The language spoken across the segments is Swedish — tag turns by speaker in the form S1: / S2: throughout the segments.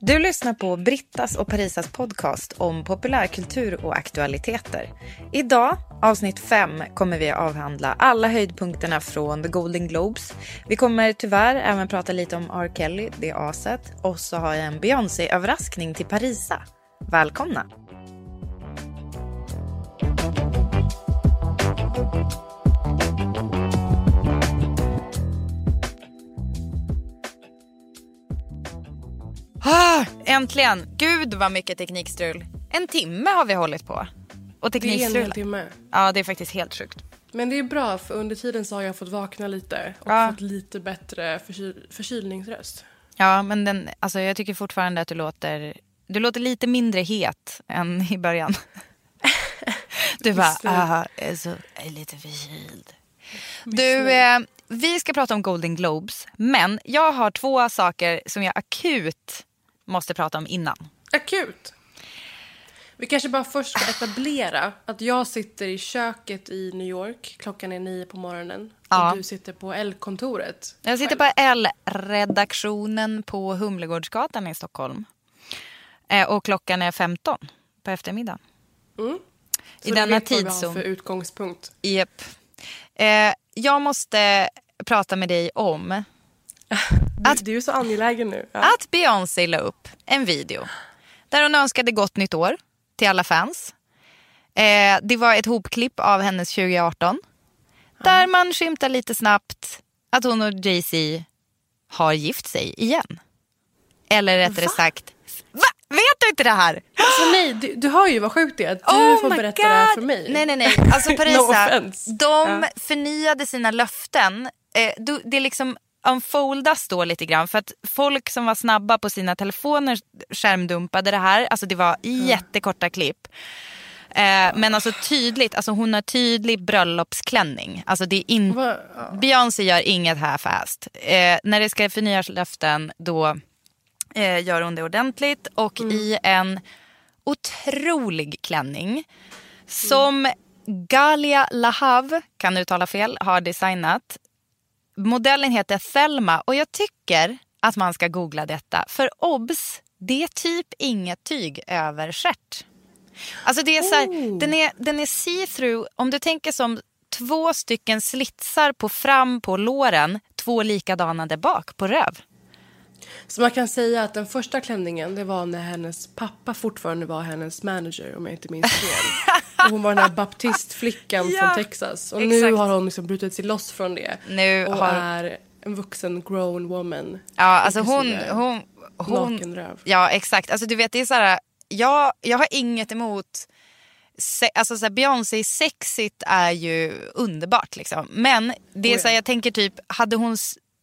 S1: Du lyssnar på Brittas och Parisas podcast om populärkultur och aktualiteter. Idag, avsnitt 5, kommer vi avhandla alla höjdpunkterna från The Golden Globes. Vi kommer tyvärr även prata lite om R. Kelly, det aset. Och så har jag en Beyoncé-överraskning till Parisa. Välkomna! Ah, äntligen! Gud vad mycket teknikstrul. En timme har vi hållit på. Och
S2: Det är en
S1: teknikstrul.
S2: hel timme.
S1: Ja, det är faktiskt helt sjukt.
S2: Men det är bra för under tiden så har jag fått vakna lite och
S1: Ja.
S2: fått lite bättre förkyl- förkylningsröst.
S1: Ja, men den, alltså, jag tycker fortfarande att du låter, du låter lite mindre het än i början. Du bara, ah, så, är lite förkyld. Du, eh, vi ska prata om Golden Globes, men jag har två saker som jag akut måste prata om innan.
S2: Akut! Vi kanske bara först ska etablera att jag sitter i köket i New York. Klockan är nio på morgonen.
S1: Ja.
S2: Och du sitter på L-kontoret.
S1: Jag sitter på L-redaktionen på Humlegårdsgatan i Stockholm. Eh, och klockan är 15 på eftermiddagen. I
S2: Så
S1: denna
S2: du vet vad vi har
S1: tidszon.
S2: för utgångspunkt.
S1: Japp. Eh, jag måste prata med dig om
S2: Du, du är så angelägen nu. Ja.
S1: att Beyoncé la upp en video där hon önskade gott nytt år till alla fans. Eh, det var ett hopklipp av hennes 2018 där man skymtar lite snabbt att hon och Jay-Z har gift sig igen. Eller rättare sagt, va? Vet du inte det här?
S2: Alltså nej, du, du hör ju vad sjukt det är att du
S1: Oh
S2: får berätta det här
S1: God.
S2: för mig.
S1: Nej, nej, nej. Alltså
S2: No
S1: Parisa,
S2: offense.
S1: de
S2: Ja.
S1: förnyade sina löften. Eh, det liksom unfoldas då lite grann. För att folk som var snabba på sina telefoner skärmdumpade det här. Alltså det var jättekorta klipp. Eh, men alltså tydligt, alltså hon har tydlig bröllopsklänning. Alltså det är
S2: ja.
S1: Beyoncé gör inget half-assed. Eh, när det ska förnyas löften då eh, gör hon det ordentligt. Och i en otrolig klänning som Galia Lahav, kan uttala fel, har designat. Modellen heter Thelma och jag tycker att man ska googla detta. För obs, det är typ inget tyg över stjärt. Alltså det är så här, den är, den är see-through. Om du tänker som två stycken slitsar på fram på låren, två likadana där bak på röv.
S2: Så man kan säga att den första klänningen det var när hennes pappa fortfarande var hennes manager om jag inte minns fel. Och hon var den här baptistflickan
S1: Ja,
S2: från Texas. Och nu
S1: exakt.
S2: har hon liksom brutit sig loss från det.
S1: Nu
S2: och
S1: har-
S2: är en vuxen grown woman.
S1: Ja, alltså hon... Hon, hon
S2: nakenröv.
S1: Ja, exakt. Alltså du vet, det är så här... Jag, jag har inget emot... Se, alltså så här, Beyoncé sexigt är ju underbart liksom. Men det är
S2: Oh,
S1: så här,
S2: ja.
S1: jag tänker typ, hade hon...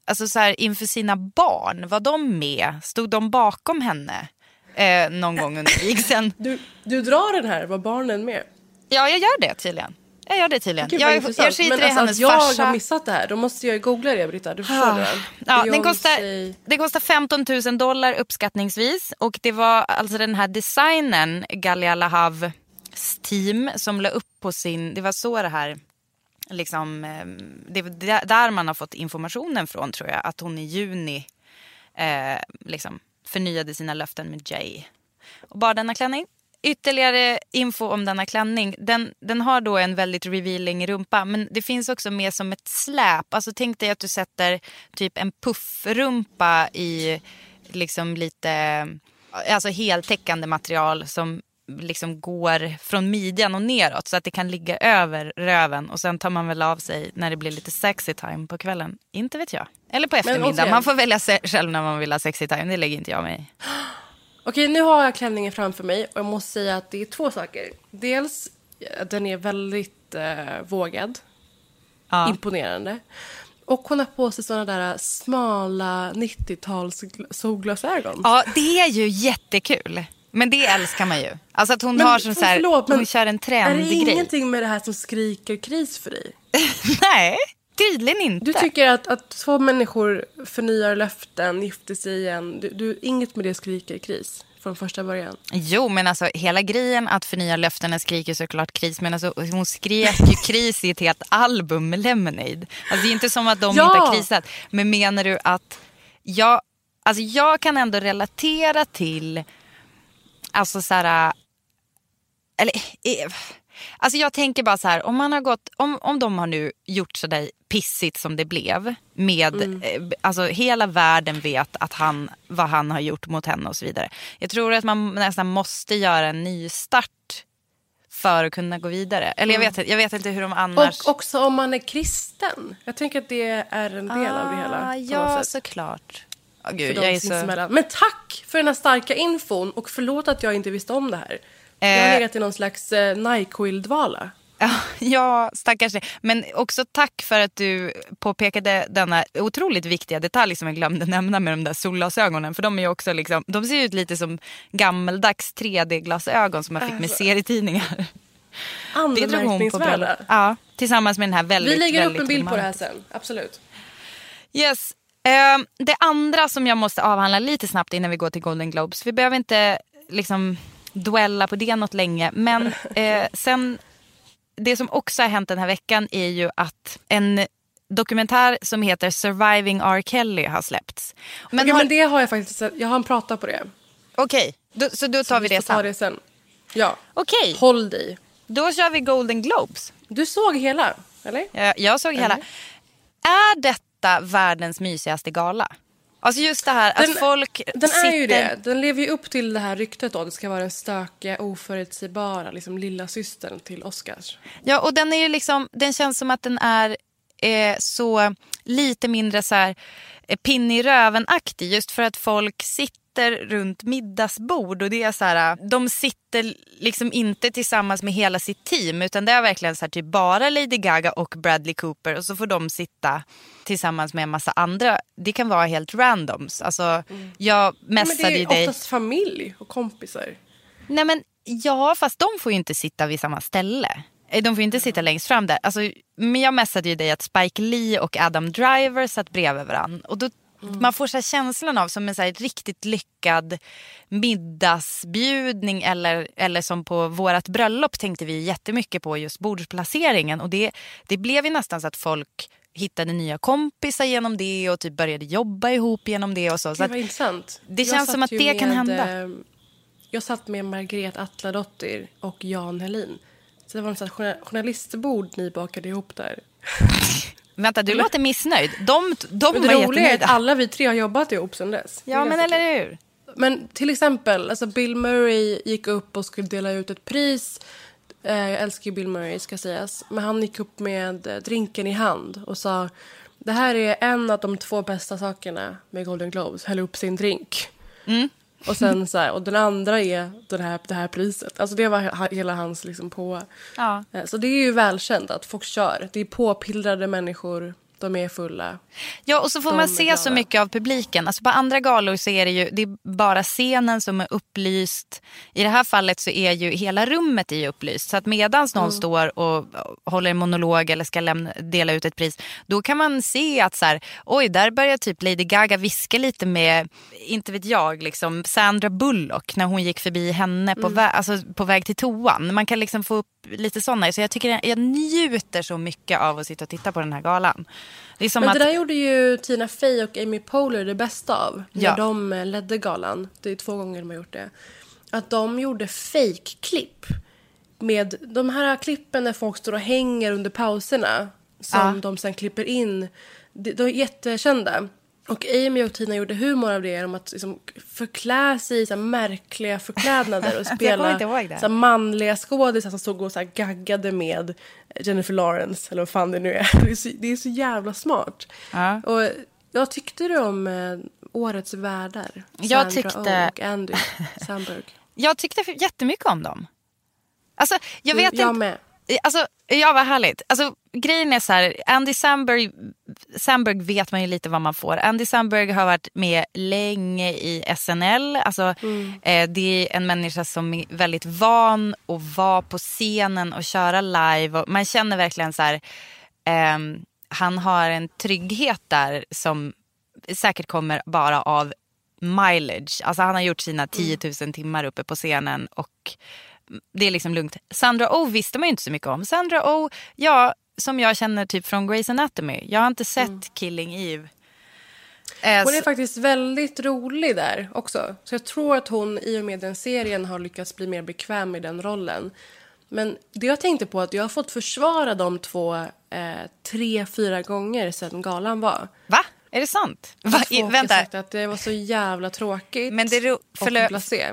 S1: Alltså så här, inför sina barn, var de med? Stod de bakom henne? Eh, någon gång under vigseln?
S2: Du, du drar den här, var barnen med?
S1: Ja, jag gör det tydligen. Jag gör det tydligen.
S2: Gud,
S1: jag,
S2: intressant.
S1: jag skiter
S2: Men
S1: i
S2: alltså,
S1: hennes
S2: jag
S1: farsa.
S2: har missat det här, då måste jag googla det Britta. Du förstår det?
S1: Ja, den kostar, det kostar 15 000 dollar uppskattningsvis. Och det var alltså den här designen, Galia Lahavs team, som la upp på sin... Det var så det här... Liksom, ehm, det är där- där man har fått informationen från, tror jag. Att hon i juni eh, liksom, förnyade sina löften med Jay. Och bara denna klänning. ytterligare info om denna klänning. Den, den har då en väldigt revealing rumpa men det finns också med som ett släp. Alltså tänk dig att du sätter typ en puffrumpa i liksom lite alltså heltäckande material som liksom går från midjan och neråt så att det kan ligga över röven och sen tar man väl av sig när det blir lite sexy time på kvällen. Inte vet jag. Eller på eftermiddagen. Man får välja själv när man vill ha sexy time. Det lägger inte jag mig.
S2: Okej, nu har jag klänningen framför mig och jag måste säga att det är två saker. Dels, eh, den är väldigt eh, vågad.
S1: Ja.
S2: Imponerande. Och hon har på sig såna där smala 90-tals gl- solglasögon.
S1: Ja, det är ju jättekul. Men det älskar man ju. Alltså att hon
S2: Men
S1: har som så här,
S2: förlåt,
S1: hon kör en
S2: Är det
S1: trendig grej.
S2: ingenting med det här som skriker kris för dig?
S1: Nej, tydligen inte.
S2: Du tycker att, att två människor förnyar löften, gifter sig igen. Du, du, inget med det skriker kris från första början.
S1: Jo, men alltså hela grejen att förnya löftena skriker såklart kris. Men alltså, hon skrek ju kris i ett helt album med Lemonade. Alltså, det är inte som att de
S2: Ja.
S1: inte har krisat. Men menar du att jag, alltså, jag kan ändå relatera till, alltså så här, eller, alltså jag tänker bara så här, om man har gått, om, om de har nu gjort så där pissigt som det blev med, eh, alltså hela världen vet att han, vad han har gjort mot henne och så vidare. Jag tror att man nästan måste göra en ny start för att kunna gå vidare. Eller jag vet, inte- jag vet inte hur de annars...
S2: Och också om man är kristen. Jag tänker att det är en del av det hela.
S1: Ah,
S2: på
S1: Ja,
S2: något sätt.
S1: såklart. Oh,
S2: För
S1: gud,
S2: de
S1: jag är så...
S2: Men tack för den här starka infon och förlåt att jag inte visste om det här. Jag har
S1: Eh.
S2: legat i någon slags eh, Nyquil-dvala.
S1: Ja, stackars dig. Men också tack för att du påpekade denna otroligt viktiga detalj som jag glömde nämna med de där solglasögonen. För de, är också liksom, de ser ut lite som gammeldags 3D-glasögon som man fick med serietidningar.
S2: Anmärkningsvärda.
S1: Ja, tillsammans med den här väldigt,
S2: Vi lägger upp en bild på det här sen. Absolut.
S1: Yes. Ehm, det andra som jag måste avhandla lite snabbt innan vi går till Golden Globes. Vi behöver inte liksom duella på det något länge. Men eh, sen, det som också har hänt den här veckan är ju att en dokumentär som heter Surviving R. Kelly har släppts. Men
S2: Okej,
S1: har,
S2: men det har jag faktiskt. Jag har en prata på det.
S1: Okej, då, så då tar vi
S2: får
S1: det
S2: ta
S1: sen.
S2: det sen. Ja.
S1: Okej,
S2: Håll dig.
S1: då kör vi Golden Globes.
S2: Du såg hela, eller?
S1: Jag, jag såg hela.
S2: Eller?
S1: Är detta världens mysigaste gala? Alltså just det här
S2: Den-
S1: att folk
S2: Den
S1: sitter...
S2: är ju det. Den lever ju upp till det här ryktet då. Det ska vara den stökiga, oförutsägbara liksom lilla systern till Oscars.
S1: Ja, och den är ju liksom, den känns som att den är eh, så lite mindre så här eh, pinn i röven-aktig just för att folk sitter runt middagsbord och det är så här, de sitter liksom inte tillsammans med hela sitt team utan det är verkligen så här typ bara Lady Gaga och Bradley Cooper och så får de sitta tillsammans med en massa andra. Det kan vara helt randoms. Alltså, jag
S2: Mm. Ja, men det
S1: messade
S2: är
S1: ju
S2: ju
S1: dig.
S2: oftast familj och kompisar.
S1: Nej men ja, fast de får ju inte sitta vid samma ställe. Eh, De får ju inte sitta längst fram där. Alltså, men jag messade ju dig att Spike Lee och Adam Driver satt bredvid varandra. Och då, Man får så känslan av som en så riktigt lyckad middagsbjudning eller, eller som på vårat bröllop tänkte vi jättemycket på just bordsplaceringen. Och det, det blev ju nästan så att folk hittade nya kompisar genom det och typ började jobba ihop genom det och så. så
S2: Det
S1: att,
S2: var intressant.
S1: det
S2: Jag
S1: känns som att det kan
S2: med,
S1: hända.
S2: eh, Jag satt med Margret Atladottir och Jan Helin. Så det var journal- journalistbord ni bakade ihop där.
S1: Vänta, du låter missnöjd. De, de
S2: Men
S1: var
S2: det roliga är att alla vi tre har jobbat ihop sen dess.
S1: Ja, men eller
S2: kul.
S1: hur?
S2: Men till exempel, alltså Bill Murray gick upp och skulle dela ut ett pris. Eh, jag älskar ju Bill Murray, ska sägas. Men han gick upp med drinken i hand och sa det här är en av de två bästa sakerna med Golden Globes. Häll upp sin drink.
S1: Mm.
S2: Och sen så här, och den andra är den här, det här priset. Alltså det var hela hans liksom på.
S1: Ja.
S2: Eh, Så det är ju välkänt att folk kör. Det är påpillrade människor, de är fulla.
S1: Ja, och så får
S2: De
S1: man se så mycket av publiken. Alltså på andra galor så är det ju det är bara scenen som är upplyst. I det här fallet så är ju hela rummet är upplyst. Så att medans någon står och håller en monolog eller ska lämna, dela ut ett pris. Då kan man se att så här, oj, där börjar typ Lady Gaga viska lite med, inte vet jag, liksom Sandra Bullock när hon gick förbi henne på, vä- alltså, på väg till toan. Man kan liksom få upp lite sådana. Så jag tycker jag njuter så mycket av att sitta och titta på den här galan. Det är som
S2: Men
S1: att...
S2: det där gjorde ju Tina Fey och Amy Poehler det bästa av.
S1: Ja.
S2: När de eh, ledde galan. Det är två gånger de har gjort det. att de gjorde fake-klipp. Med de här klippen när folk står och hänger under pauserna som
S1: Ja.
S2: de sen klipper in. De, är jättekända. Och Amy och Tina gjorde humor av det genom att liksom förklä sig i så märkliga förklädnader och spela så manliga skådisar som stod och så gaggade med Jennifer Lawrence eller vad fan det nu är. Det är så, det är så jävla smart.
S1: Ja.
S2: Och vad tyckte du om eh, årets värdar?
S1: Jag
S2: Sandra
S1: tyckte-
S2: Oh och Andy Samberg.
S1: Jag tyckte jättemycket om dem. Alltså, jag vet
S2: jag
S1: inte.
S2: med.
S1: Alltså, ja, vad härligt. Alltså, grejen är så här, Andy Samberg, Samberg vet man ju lite vad man får. Andy Samberg har varit med länge i SNL. Alltså,
S2: Mm.
S1: eh, det är en människa som är väldigt van att vara på scenen och köra live. Och man känner verkligen så här, ehm, han har en trygghet där som säkert kommer bara av mileage. Alltså han har gjort sina 10 000 timmar uppe på scenen och det är liksom lugnt. Sandra Oh visste man ju inte så mycket om. Sandra Oh, ja, som jag känner typ från Grey's Anatomy. Jag har inte sett Killing Eve. Eh,
S2: Hon är
S1: så-
S2: faktiskt väldigt rolig där också. Så jag tror att hon i och med den serien har lyckats bli mer bekväm i den rollen. Men det jag tänkte på att jag har fått försvara de två eh, tre, fyra gånger sedan galan var.
S1: Va? Är det sant? Va? I, vänta,
S2: sagt att det var så jävla tråkigt
S1: Men det är ro-
S2: och blasé.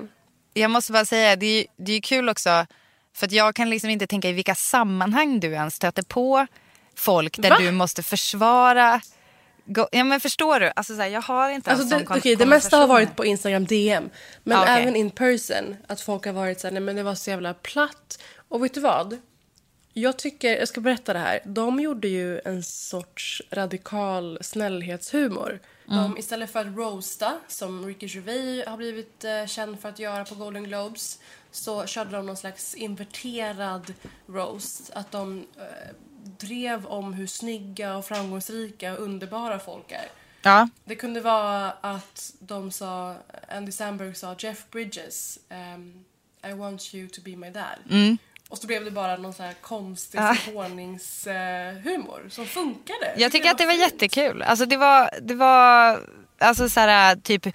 S1: jag måste bara säga, det är det är kul också. För jag kan liksom inte tänka i vilka sammanhang du ens stöter på folk där
S2: Va?
S1: du måste försvara. Ja men förstår du? Alltså så här, jag har inte
S2: Alltså det, okej, det mesta har varit på Instagram DM. Men
S1: Ah, okej.
S2: även in person. Att folk har varit så här, nej men det var så jävla platt. Och vet du vad? Jag tycker, jag ska berätta det här. De gjorde ju en sorts radikal snällhetshumor. De, istället för att roasta, som Ricky Gervais har blivit eh, känd för att göra på Golden Globes, så körde de någon slags inverterad roast. Att de eh, drev om hur snygga och framgångsrika och underbara folk är.
S1: Ja.
S2: Det kunde vara att de sa, Andy Samberg sa Jeff Bridges, ehm, I want you to be my dad. Och så blev det bara någon så här konstig
S1: Ah.
S2: förvåningshumor som funkade.
S1: Jag tycker att det var
S2: fint.
S1: jättekul. Alltså det var, det var alltså så här typ eh,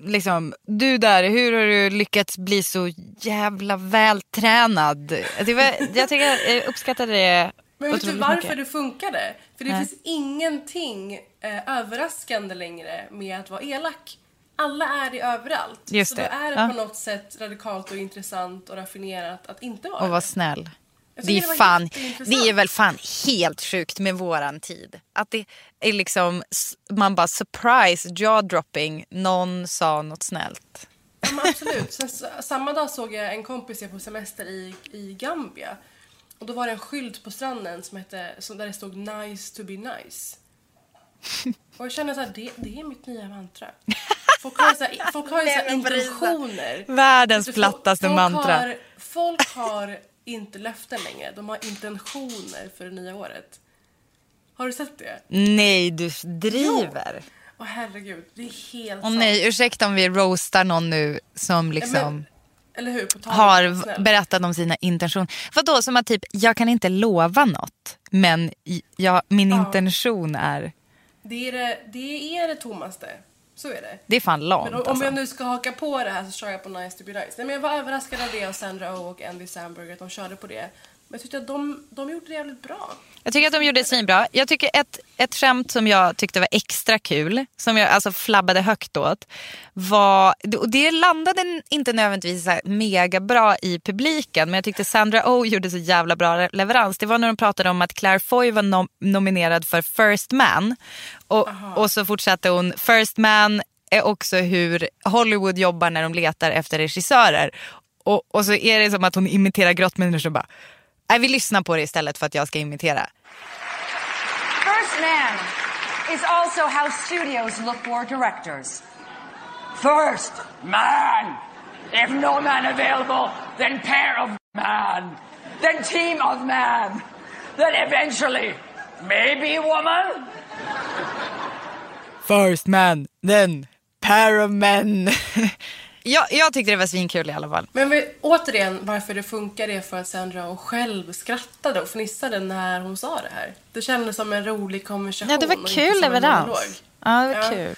S1: liksom du där, hur har du lyckats bli så jävla vältränad? Det var, jag tycker jag uppskattade det
S2: Men vet du varför
S1: mycket.
S2: det funkade? För det
S1: Nej.
S2: finns ingenting eh, överraskande längre med att vara elak. Alla är det överallt.
S1: Just
S2: så
S1: det.
S2: då är det
S1: Ja.
S2: på något sätt radikalt och intressant och raffinerat att inte vara
S1: Och vara snäll. Det är,
S2: det
S1: fan, det är väl fan helt sjukt med våran tid. Att det är liksom, man bara surprise, jaw dropping, någon sa något snällt.
S2: Ja, absolut. Sen, samma dag såg jag en kompis jag på semester i, i Gambia. Och då var det en skylt på stranden som hette, som där det stod nice to be nice. Och jag känner så här, det, det är mitt nya mantra. Folk har ju så här, folk har ju så här intentioner.
S1: Världens plattaste mantra.
S2: Har, folk har inte löften längre, de har intentioner för det nya året. Har du sett det?
S1: Nej, du driver.
S2: Åh herregud, det är helt
S1: Åh nej, ursäkta om vi roastar någon nu som liksom
S2: Men, eller hur? På
S1: har
S2: snäll.
S1: berättat om sina intentioner. Vadå, som att typ, jag kan inte lova något, men jag, min intention är,
S2: Det är det, det är det tommaste. Så är det.
S1: det är fan lamt
S2: Men om,
S1: alltså.
S2: jag nu ska haka på det här så kör jag på Nice to be nice. Nej, men jag var överraskad av det av Sandra Oh och Andy Samberg att de körde på det. Men jag tyckte att de, de gjorde det jävligt bra.
S1: Jag tycker att de gjorde det svinbra. Jag tycker ett, ett skämt som jag tyckte var extra kul, som jag alltså flabbade högt åt, var, och det landade inte nödvändigtvis så mega bra i publiken, men jag tyckte Sandra Oh gjorde så jävla bra leverans. Det var när de pratade om att Claire Foy var nom- nominerad för First Man. Och, och så fortsatte hon, First Man är också hur Hollywood jobbar när de letar efter regissörer. Och, och så är det som att hon imiterar grottmänniskor bara, nej vi lyssnar på det istället för att jag ska imitera.
S3: First Man is also how studios look for directors. First man! If no man available, then pair of man. Then team of man. Then eventually, maybe woman?
S1: First man, then pair of men. jag, jag tyckte det var svinkul i alla fall.
S2: Men vi, återigen, varför det funkar är för att Sandra Oh själv skrattade och fnissade när hon sa det här. Det kändes som en rolig konversation.
S1: Ja, det var
S2: och
S1: kul
S2: monolog.
S1: Ja, det var
S2: Ja.
S1: kul.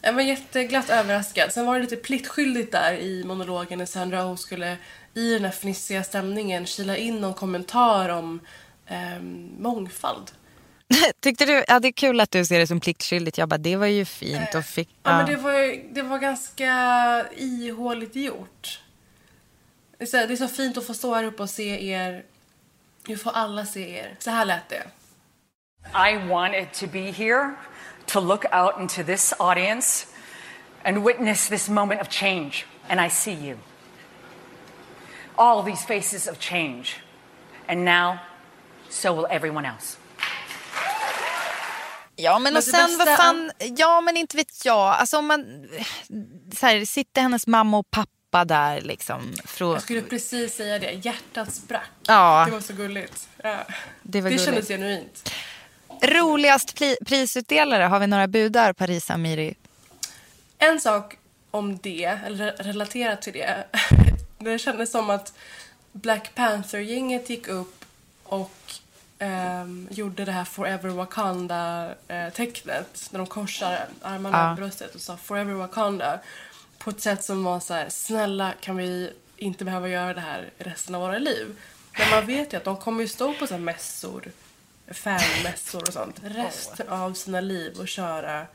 S2: Jag var jätteglatt överraskad. Sen var det lite pliktskyldigt där i monologen när Sandra Oh skulle i den här fnissiga stämningen kila in någon kommentar om ehm, mångfald.
S1: Tyckte du, ja det är kul att du ser det som pliktskyldigt. Jag bara, det var ju fint och fick...
S2: Ja, men det var, det var ganska ihåligt gjort. Det är, så, det är så fint att få stå här uppe och se er. Nu får alla se er. Så här lät det.
S3: I wanted to be here to look out into this audience and witness this moment of change. And I see you. All these faces of change. And now, so will everyone else.
S1: Ja men,
S2: Men
S1: och sen vad fan, ja men inte vet jag. Alltså om man, så här, sitter hennes mamma och pappa där liksom. Från,
S2: Jag skulle precis säga det. Hjärtat sprack.
S1: Ja.
S2: Det var så gulligt. Ja.
S1: Det var
S2: det
S1: gulligt.
S2: kändes genuint.
S1: Roligast pri, prisutdelare, har vi några budar Paris Amiri?
S2: En sak om det, eller re- relaterat till det. Det kändes som att Black Panther-gänget gick upp och ehm, gjorde det här Forever Wakanda-tecknet. När de korsar armarna över bröstet och sa Forever Wakanda. På ett sätt som var så här, snälla kan vi inte behöva göra det här resten av våra liv. Men man vet ju att de kommer ju stå på så här mässor, fanmässor och sånt resten av sina liv och köra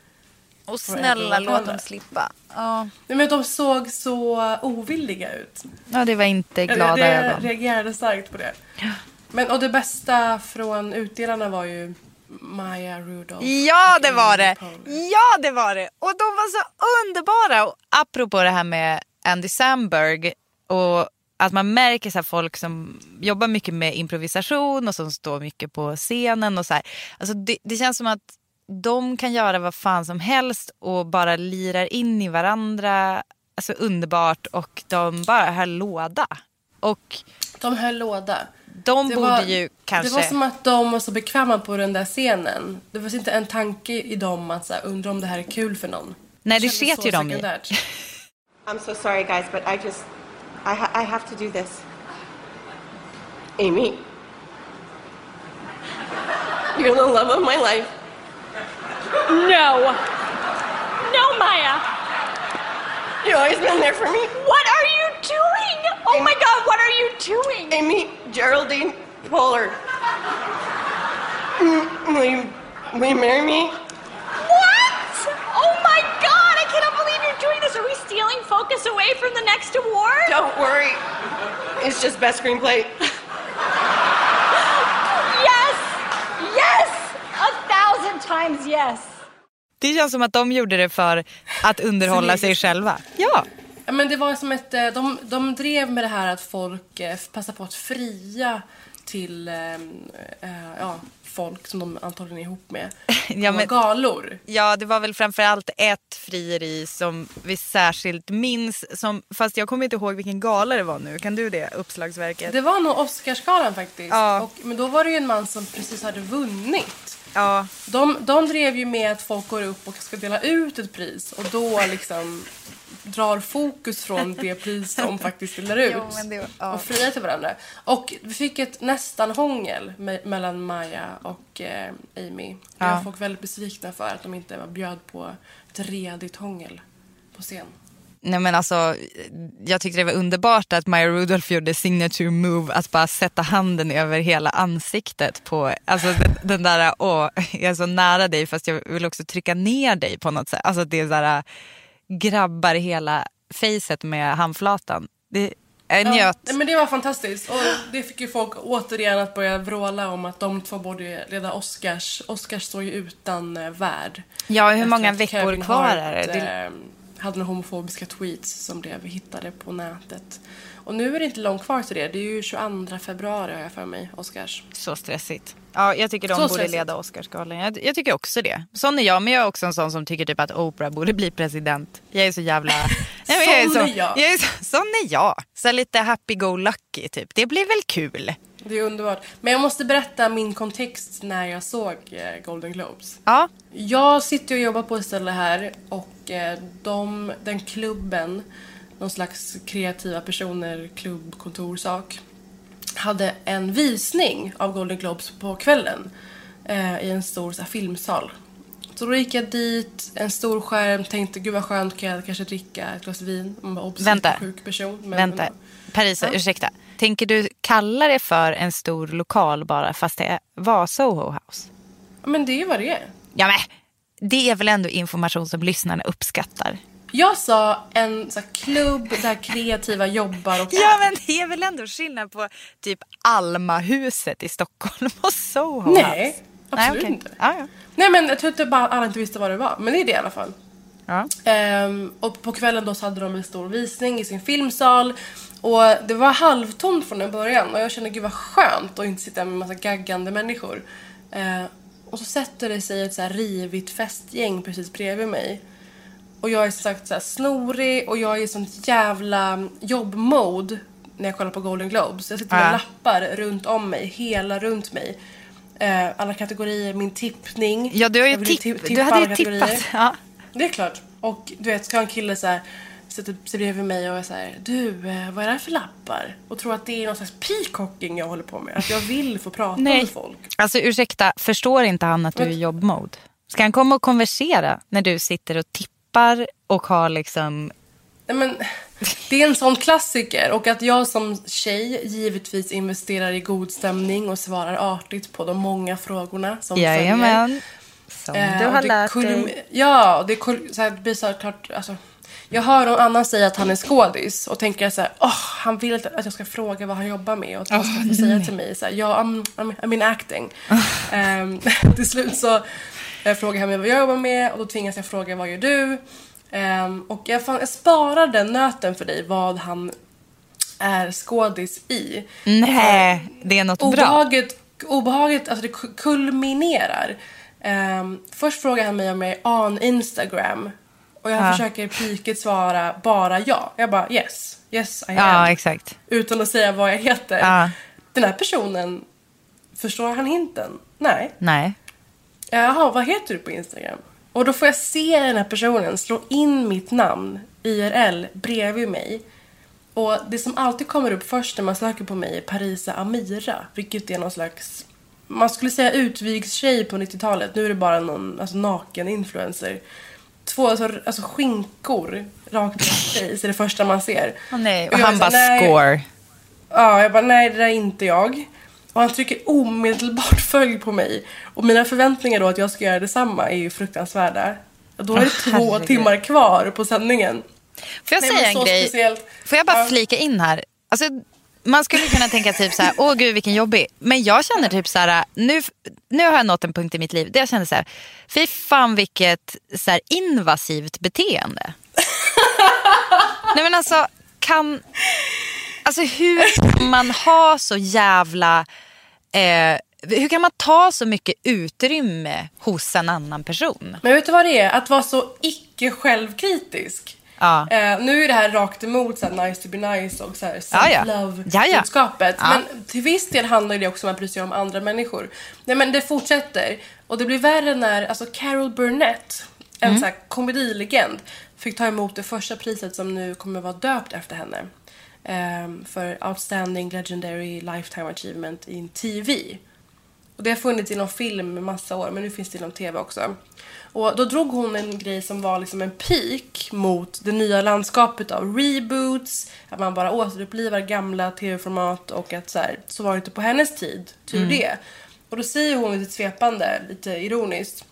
S1: Och snälla låt dem slippa. Ja,
S2: Nej, men de såg så ovilliga ut.
S1: ja det var inte
S2: Jag-
S1: glada
S2: jag
S1: ögon.
S2: reagerade starkt på det. Men, och det bästa från utdelarna var ju Maya Rudolph.
S1: Ja, det var det. Ja, det var det. Och de var så underbara. Och apropå det här med Andy Samberg och att man märker så här folk som jobbar mycket med improvisation och som står mycket på scenen och så här. Alltså det, det känns som att de kan göra vad fan som helst och bara lirar in i varandra. Alltså underbart och de bara höll låda. Och
S2: De höll låda.
S1: De
S2: Det
S1: borde
S2: var,
S1: ju kanske...
S2: Det var som att de var så bekväma på den där scenen. Det var inte en tanke i dem att så här, undra om det här är kul för någon.
S1: Nej, det sket ju de i.
S4: I'm so sorry, guys, but I just, I, ha- I have to do this. Amy, you're the love of my life.
S5: No. No, Maya.
S4: Always been there for me.
S5: What are you doing? Oh my god, what are you doing?
S4: Amy Geraldine Polar. Mm, Will you, will you marry me?
S5: What? Oh my god, I cannot believe you're doing this. Are we stealing focus away from the next award?
S4: Don't worry. It's just best screenplay.
S5: Yes! Yes! A thousand times yes.
S1: Det känns som att de gjorde det för att underhålla sig själva. Ja.
S2: Men det var som ett, eh, de, de drev med det här att folk eh, passar på att fria till eh, ja, folk som de antagligen är ihop med.
S1: Ja, men-
S2: galor.
S1: Ja, det var väl framförallt ett frieri som vi särskilt minns. Som, fast jag kommer inte ihåg vilken gala det var nu. Kan du det, Uppslagsverket?
S2: Det var nog Oscarsgalan faktiskt.
S1: Ja.
S2: Och, men då var det ju en man som precis hade vunnit.
S1: Ja,
S2: De, de drev ju med att folk går upp och ska dela ut ett pris och då liksom drar fokus från det pris de faktiskt delar ut
S1: Jo, det ja.
S2: och friar till varandra. Och vi fick ett nästan hångel me- mellan Maja och eh, Amy.
S1: Ja.
S2: var folk väldigt besvikna för att de inte var bjöd på ett redigt hångel på scen.
S1: Nej men alltså. Jag tyckte det var underbart att Maya Rudolph gjorde signature move att bara sätta handen över hela ansiktet på, alltså den, den där, åh, jag är så nära dig fast jag vill också trycka ner dig på något sätt. Alltså det är sådär, grabbar hela facet med handflatan. Det, jag
S2: Ja,
S1: njöt.
S2: nej, men det var fantastiskt. Och det fick ju folk återigen att börja vråla om att de två borde leda Oscars. Oscars står ju utan eh, värd.
S1: Ja, hur många veckor
S2: Kevin
S1: kvar
S2: Hart,
S1: är det?
S2: Hade några homofobiska tweets som blev hittade på nätet. Och nu är det inte långt kvar till det. Det är ju 22 februari har jag för mig, Oscars.
S1: Så stressigt. Ja, jag tycker de
S2: Så
S1: borde
S2: stressigt.
S1: leda Oscarsgalan. Jag, jag tycker också det. Sån är jag, men jag är också en sån som tycker typ att Oprah borde bli president. Jag är så jävla... Men jag är
S2: Sån
S1: så,
S2: jag.
S1: jag är så, sån är jag. Så lite happy-go-lucky typ. Det blir väl kul?
S2: Det är underbart. Men jag måste berätta min kontext när jag såg eh, Golden Globes.
S1: Ja.
S2: Jag sitter och jobbar på ett ställe här och eh, de, den klubben, någon slags kreativa personer, klubb, kontorsak, hade en visning av Golden Globes på kvällen eh, i en stor så här, filmsal. Så då gick jag dit, en stor skärm, tänkte gud vad skönt kan jag kanske dricka ett glas vin. Man bara,
S1: Vänta.
S2: sjuk person. Men,
S1: Vänta, Parisa,
S2: Ja.
S1: ursäkta. Tänker du kalla det för en stor lokal bara fast det var Soho House?
S2: Men det är ju vad det är.
S1: Ja men, det är väl ändå information som lyssnarna uppskattar?
S2: Jag sa en så här, klubb där kreativa jobbar och
S1: Ja men det är väl ändå skillnad på typ Almahuset i Stockholm och Soho
S2: Nej,
S1: House?
S2: absolut
S1: okej.
S2: inte.
S1: Ja, ja.
S2: Nej men jag tror inte bara alla inte visste vad det var. Men det är det i alla fall.
S1: Ja.
S2: Ehm, och på kvällen då så hade de en stor visning i sin filmsal. Och det var halvtomt från början och jag kände gud vad skönt att inte sitta med en massa gaggande människor. Ehm, och så sätter det sig ett så här rivigt festgäng precis bredvid mig. Och jag är som sagt så här snorig och jag är i sånt jävla jobbmode när jag kollar på Golden Globes. Jag sitter med
S1: Ja.
S2: lappar runt om mig, hela runt mig. Eh, alla kategorier, min tippning.
S1: Ja, du, har ju tipp,
S2: ti-
S1: du hade ju tippat. Ja.
S2: Det är klart. Och du vet, ska en kille så här sig bredvid mig och är så här, du, eh, vad är det här för lappar? Och tror att det är någon slags peacocking jag håller på med. Att jag vill få prata
S1: Nej.
S2: med folk.
S1: Alltså ursäkta, förstår inte han att du är i jobbmode? Ska han komma och konversera när du sitter och tippar och har liksom...
S2: Nej, men, det är en sån klassiker och att jag som tjej givetvis investerar i god stämning och svarar artigt på de många frågorna som följer.
S1: Som
S2: Eh,
S1: du har lärt
S2: kulm-
S1: dig.
S2: Ja, och det, kul- så här, det blir så här klart, alltså, jag hör någon annan säga att han är skådis och tänker så här, åh, han vill att jag ska fråga vad han jobbar med och att han ska få säga till mig så här, ja, I'm, I'm, I'm in acting. Ehm, till slut så eh, frågar han mig vad jag jobbar med och då tvingas jag fråga vad gör du? Ehm, och jag, fan, jag sparar den nöten för dig, vad han är skådis i.
S1: Nej, det är något bra.
S2: Obehaget, obehaget alltså det ku- kulminerar. Ehm, först frågar han mig om jag är on Instagram. Och jag
S1: Ja.
S2: försöker piket svara bara ja. Jag bara yes, yes I am.
S1: Ja, exakt.
S2: Utan att säga vad jag heter.
S1: Ja.
S2: Den här personen, förstår han hinten? Nej.
S1: Nej.
S2: Jaha, vad heter du på Instagram? Och då får jag se den här personen slå in mitt namn, IRL, bredvid mig. Och det som alltid kommer upp först när man söker på mig är Parisa Amira. Vilket är någon slags, man skulle säga utvigstjej på 90-talet. Nu är det bara någon alltså, naken influencer. Två alltså, alltså skinkor rakt face är det första man ser.
S1: Åh, nej.
S2: Och
S1: Och han bara score.
S2: Ja, jag bara nej det där är inte jag. Och han trycker omedelbart följ på mig. Och mina förväntningar då att jag ska göra detsamma är ju fruktansvärda. Då är det
S1: Åh,
S2: två
S1: herregud.
S2: timmar kvar på sändningen.
S1: Får jag
S2: Nej,
S1: säga en grej?
S2: speciellt.
S1: Får jag bara
S2: Ja.
S1: flika in här? Alltså, man skulle kunna tänka typ så här, åh gud vilken jobbig. Men jag känner typ så här, nu, nu har jag nått en punkt i mitt liv där jag känner så här, fy fan vilket så här, invasivt beteende. Nej men alltså, kan, alltså hur kan man ha så jävla, eh, hur kan man ta så mycket utrymme hos en annan person?
S2: Men vet du vad det är? Att vara så icke självkritisk.
S1: Ja.
S2: Eh, nu är det här rakt emot så här, nice to be nice och så här, self-love-budskapet.
S1: Ja, ja.
S2: Men till viss del handlar det också om att bry sig om andra människor. Nej men det fortsätter. Och det blir värre när alltså Carol Burnett, en
S1: Mm.
S2: så här komedilegend, fick ta emot det första priset som nu kommer vara döpt efter henne. Ehm, för Outstanding Legendary Lifetime Achievement in TV. Och det har funnits inom film i massa år, men nu finns det inom tv också. Och då drog hon en grej som var liksom en peak mot det nya landskapet av reboots, att man bara återupplivar gamla tv-format och att så här, så var det inte på hennes tid, tur det. Och då säger hon lite svepande, lite ironiskt,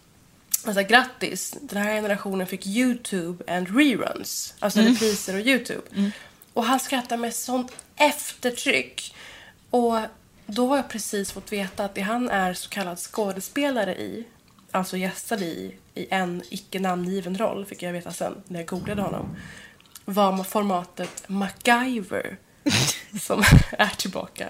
S2: Alltså grattis, den här generationen fick YouTube and reruns. Alltså repriser och YouTube. Och han skrattar med sånt eftertryck. Och då har jag precis fått veta att det han är så kallad skådespelare i, alltså gästade i, i en icke namngiven roll, fick jag veta sen när jag googlade honom, var formatet MacGyver som är tillbaka.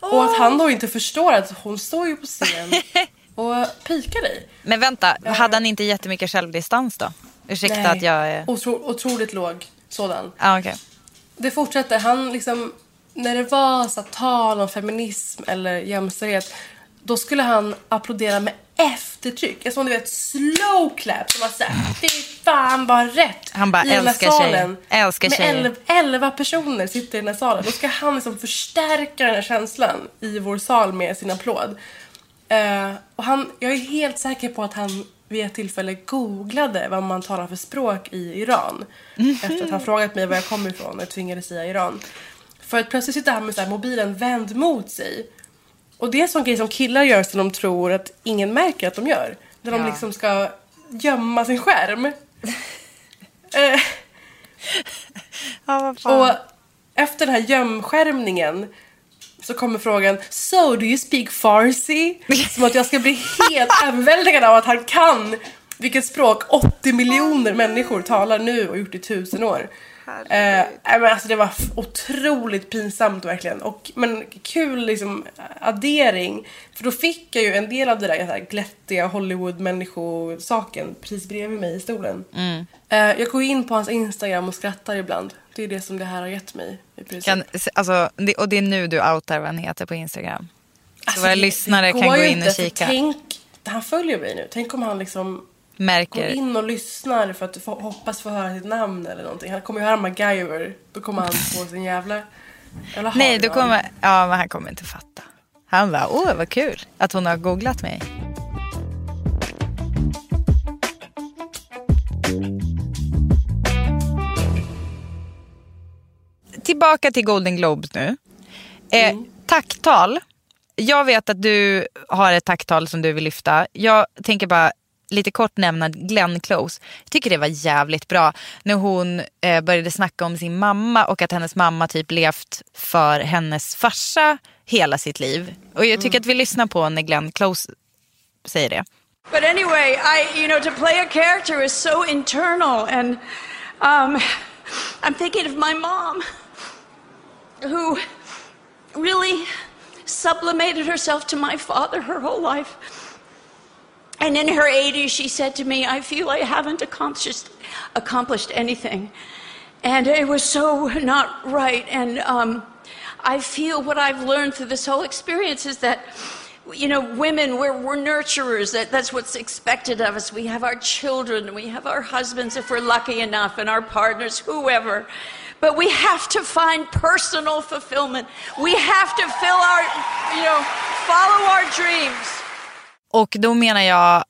S2: Och att han då inte förstår att hon står ju på scen och pikar dig.
S1: Men vänta, hade han inte jättemycket självdistans då? Ursäkta
S2: Nej.
S1: att jag är...
S2: Otro, otroligt låg sådan.
S1: Ah, okej.
S2: Det fortsätter. Han liksom, när det var så tal om feminism eller jämställdhet, då skulle han applådera med eftertryck. Som du vet slow clap som var såhär, fy fan vad rätt.
S1: Han bara,
S2: I den här
S1: älskar. Älskar
S2: med
S1: tjejer.
S2: elv, elva personer sitter i den här salen. Då ska han liksom förstärka den här känslan i vår sal med sin applåd. Eh, och han, jag är helt säker på att han vid ett tillfälle googlade vad man talar för språk i Iran. Efter att han frågat mig var jag kommer ifrån och jag tvingades säga Iran. För att plötsligt sitter han med så mobilen vänd mot sig. Och det är en sån grej som killar gör som de tror att ingen märker att de gör. När de
S1: Ja.
S2: liksom ska gömma sin skärm. eh,
S1: Ja,
S2: och efter den här gömskärmningen så kommer frågan So do you speak farsi? Som att jag ska bli helt överväldigad av att han kan vilket språk 80 miljoner människor talar nu och gjort i tusen år. Eh, men alltså det var otroligt pinsamt verkligen. Och, men kul liksom addering. För då fick jag ju en del av det där, så här glättiga Hollywood-människosaken precis bredvid mig i stolen. Eh, jag går in på hans Instagram och skrattar ibland. Det är det som det här har gett mig.
S1: Kan, alltså, det, och det är nu du outar vad han heter på Instagram.
S2: Alltså,
S1: våra lyssnare kan gå in och
S2: inte, för
S1: kika.
S2: Tänk, han följer mig nu. Tänk om han liksom
S1: Märker.
S2: in och lyssnar för att få, hoppas få höra sitt namn eller någonting. Han kommer ju höra MacGyver. Då kommer han få sin jävla... Eller har
S1: Nej, då kommer, ja, men han kommer inte fatta. Han bara, åh vad kul att hon har googlat mig. Tillbaka till Golden Globes nu. Eh, Tacktal. Jag vet att du har ett tacktal som du vill lyfta. Jag tänker bara lite kort nämna Glenn Close. Jag tycker det var jävligt bra när hon eh, började snacka om sin mamma och att hennes mamma typ levt för hennes farsa hela sitt liv. Och jag tycker att vi lyssnar på när Glenn Close säger det.
S5: But anyway, I, you know, to play a character is so internal, and um, I'm thinking of my mom, who really sublimated herself to my father her whole life. And in her 80s, she said to me, I feel I haven't accomplished, accomplished anything. And it was so not right. And um, I feel what I've learned through this whole experience is that, you know, women, we're, we're nurturers. That, that's what's expected of us. We have our children, we have our husbands if we're lucky enough, and our partners, whoever. But we have to find personal fulfillment. We have to fill our, you know, follow our dreams.
S1: Och då menar jag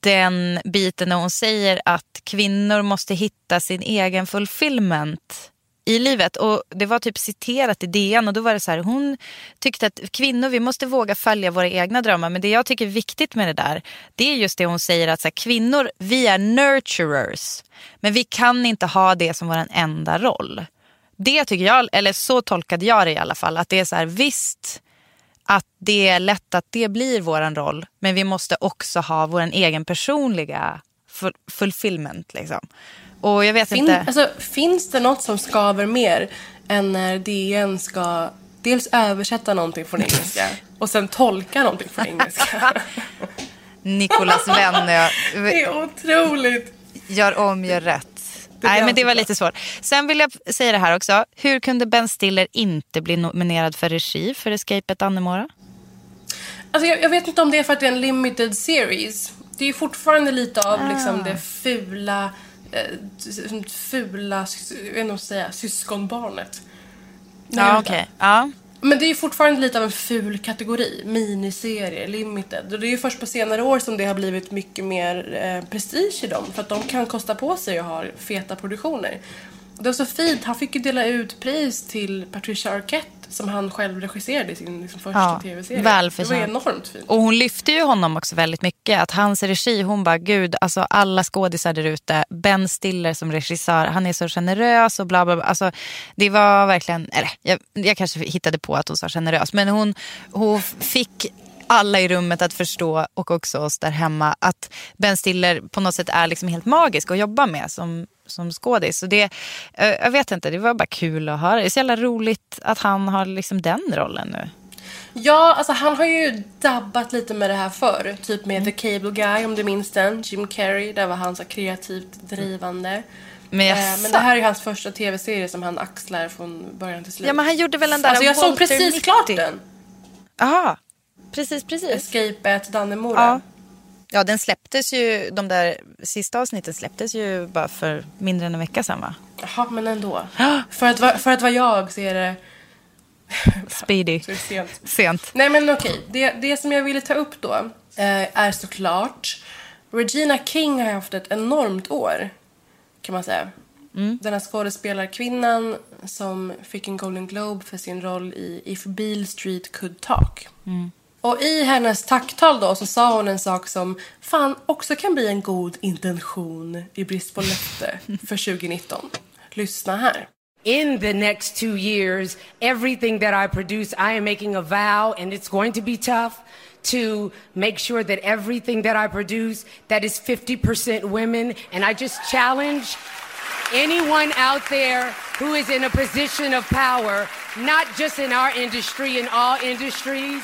S1: den biten när hon säger att kvinnor måste hitta sin egen fulfillment i livet. Och Det var typ citerat i DN och då var det så här, hon tyckte att kvinnor vi måste våga följa våra egna drömmar. Men det jag tycker är viktigt med det där, det är just det hon säger att så här, kvinnor, vi är nurturers. Men vi kan inte ha det som vår enda roll. Det tycker jag, eller så tolkade jag det i alla fall, att det är så här, visst att det är lätt att det blir våran roll. Men vi måste också ha vår egen personliga full- fulfillment. Liksom. Och jag vet
S2: Fin,
S1: inte.
S2: alltså, finns det något som skaver mer än när DN ska dels översätta någonting från engelska och sen tolka någonting från engelska?
S1: Nicolas Wenner
S2: det är otroligt.
S1: gör om, gör rätt. Nej, men det var lite svårt. Sen vill jag säga det här också. Hur kunde Ben Stiller inte bli nominerad för regi för Escape at Dannemora?
S2: Alltså, jag, jag vet inte om det är för att det är en limited series. Det är ju fortfarande lite av liksom, det fula, eh, fula, jag vet inte säga, syskonbarnet.
S1: Ja,
S2: Nej,
S1: okej. Ja.
S2: Men det är ju fortfarande lite av en ful kategori. Miniserie, limited. Och det är ju först på senare år som det har blivit mycket mer eh, prestige i dem. För att de kan kosta på sig att ha feta produktioner. Det var så fint. Han fick ju dela ut pris till Patricia Arquette som han själv regisserade i sin liksom, första
S1: Ja,
S2: tv-serie. Det var enormt fint.
S1: Och hon lyfte ju honom också väldigt mycket. Att hans regi, hon bara gud, alltså alla skådisar där ute. Ben Stiller som regissör, han är så generös och bla bla bla. Alltså det var verkligen, eller jag, jag kanske hittade på att hon sa generös. Men hon, hon fick alla i rummet att förstå och också oss där hemma att Ben Stiller på något sätt är liksom helt magisk att jobba med som, som skådis. Så det, eh, jag vet inte, det var bara kul att höra. Det är så jävla roligt att han har liksom den rollen nu.
S2: Ja, alltså han har ju dabbat lite med det här förr. Typ med
S1: Mm.
S2: The Cable Guy om du minns den. Jim Carrey, där var han så kreativt drivande.
S1: Men
S2: Eh,
S1: jaså?
S2: men det här är hans första tv-serie som han axlar från början till slut.
S1: Ja, men han gjorde väl den där
S2: Alltså jag såg precis
S1: 90.
S2: klart den.
S1: Jaha, precis, precis.
S2: Escape at Dannemora.
S1: Ja. ja, den släpptes ju, de där sista avsnitten släpptes ju bara för mindre än en vecka sedan va?
S2: Jaha, men ändå. för, att, för att vara jag så är det
S1: Speedy.
S2: Så det sent.
S1: Sent.
S2: Nej men okej, det, det som jag ville ta upp då eh, är såklart Regina King har haft ett enormt år kan man säga. Den här skådespelarkvinnan som fick en Golden Globe för sin roll i If Beale Street Could Talk. Och i hennes tacktal då så sa hon en sak som fan också kan bli en god intention i brist på löfte för 2019. Lyssna här.
S6: In the next two years, everything that I produce, I am making a vow, and it's going to be tough to make sure that everything that I produce that is 50% women. And I just challenge anyone out there who is in a position of power, not just in our industry, in all industries.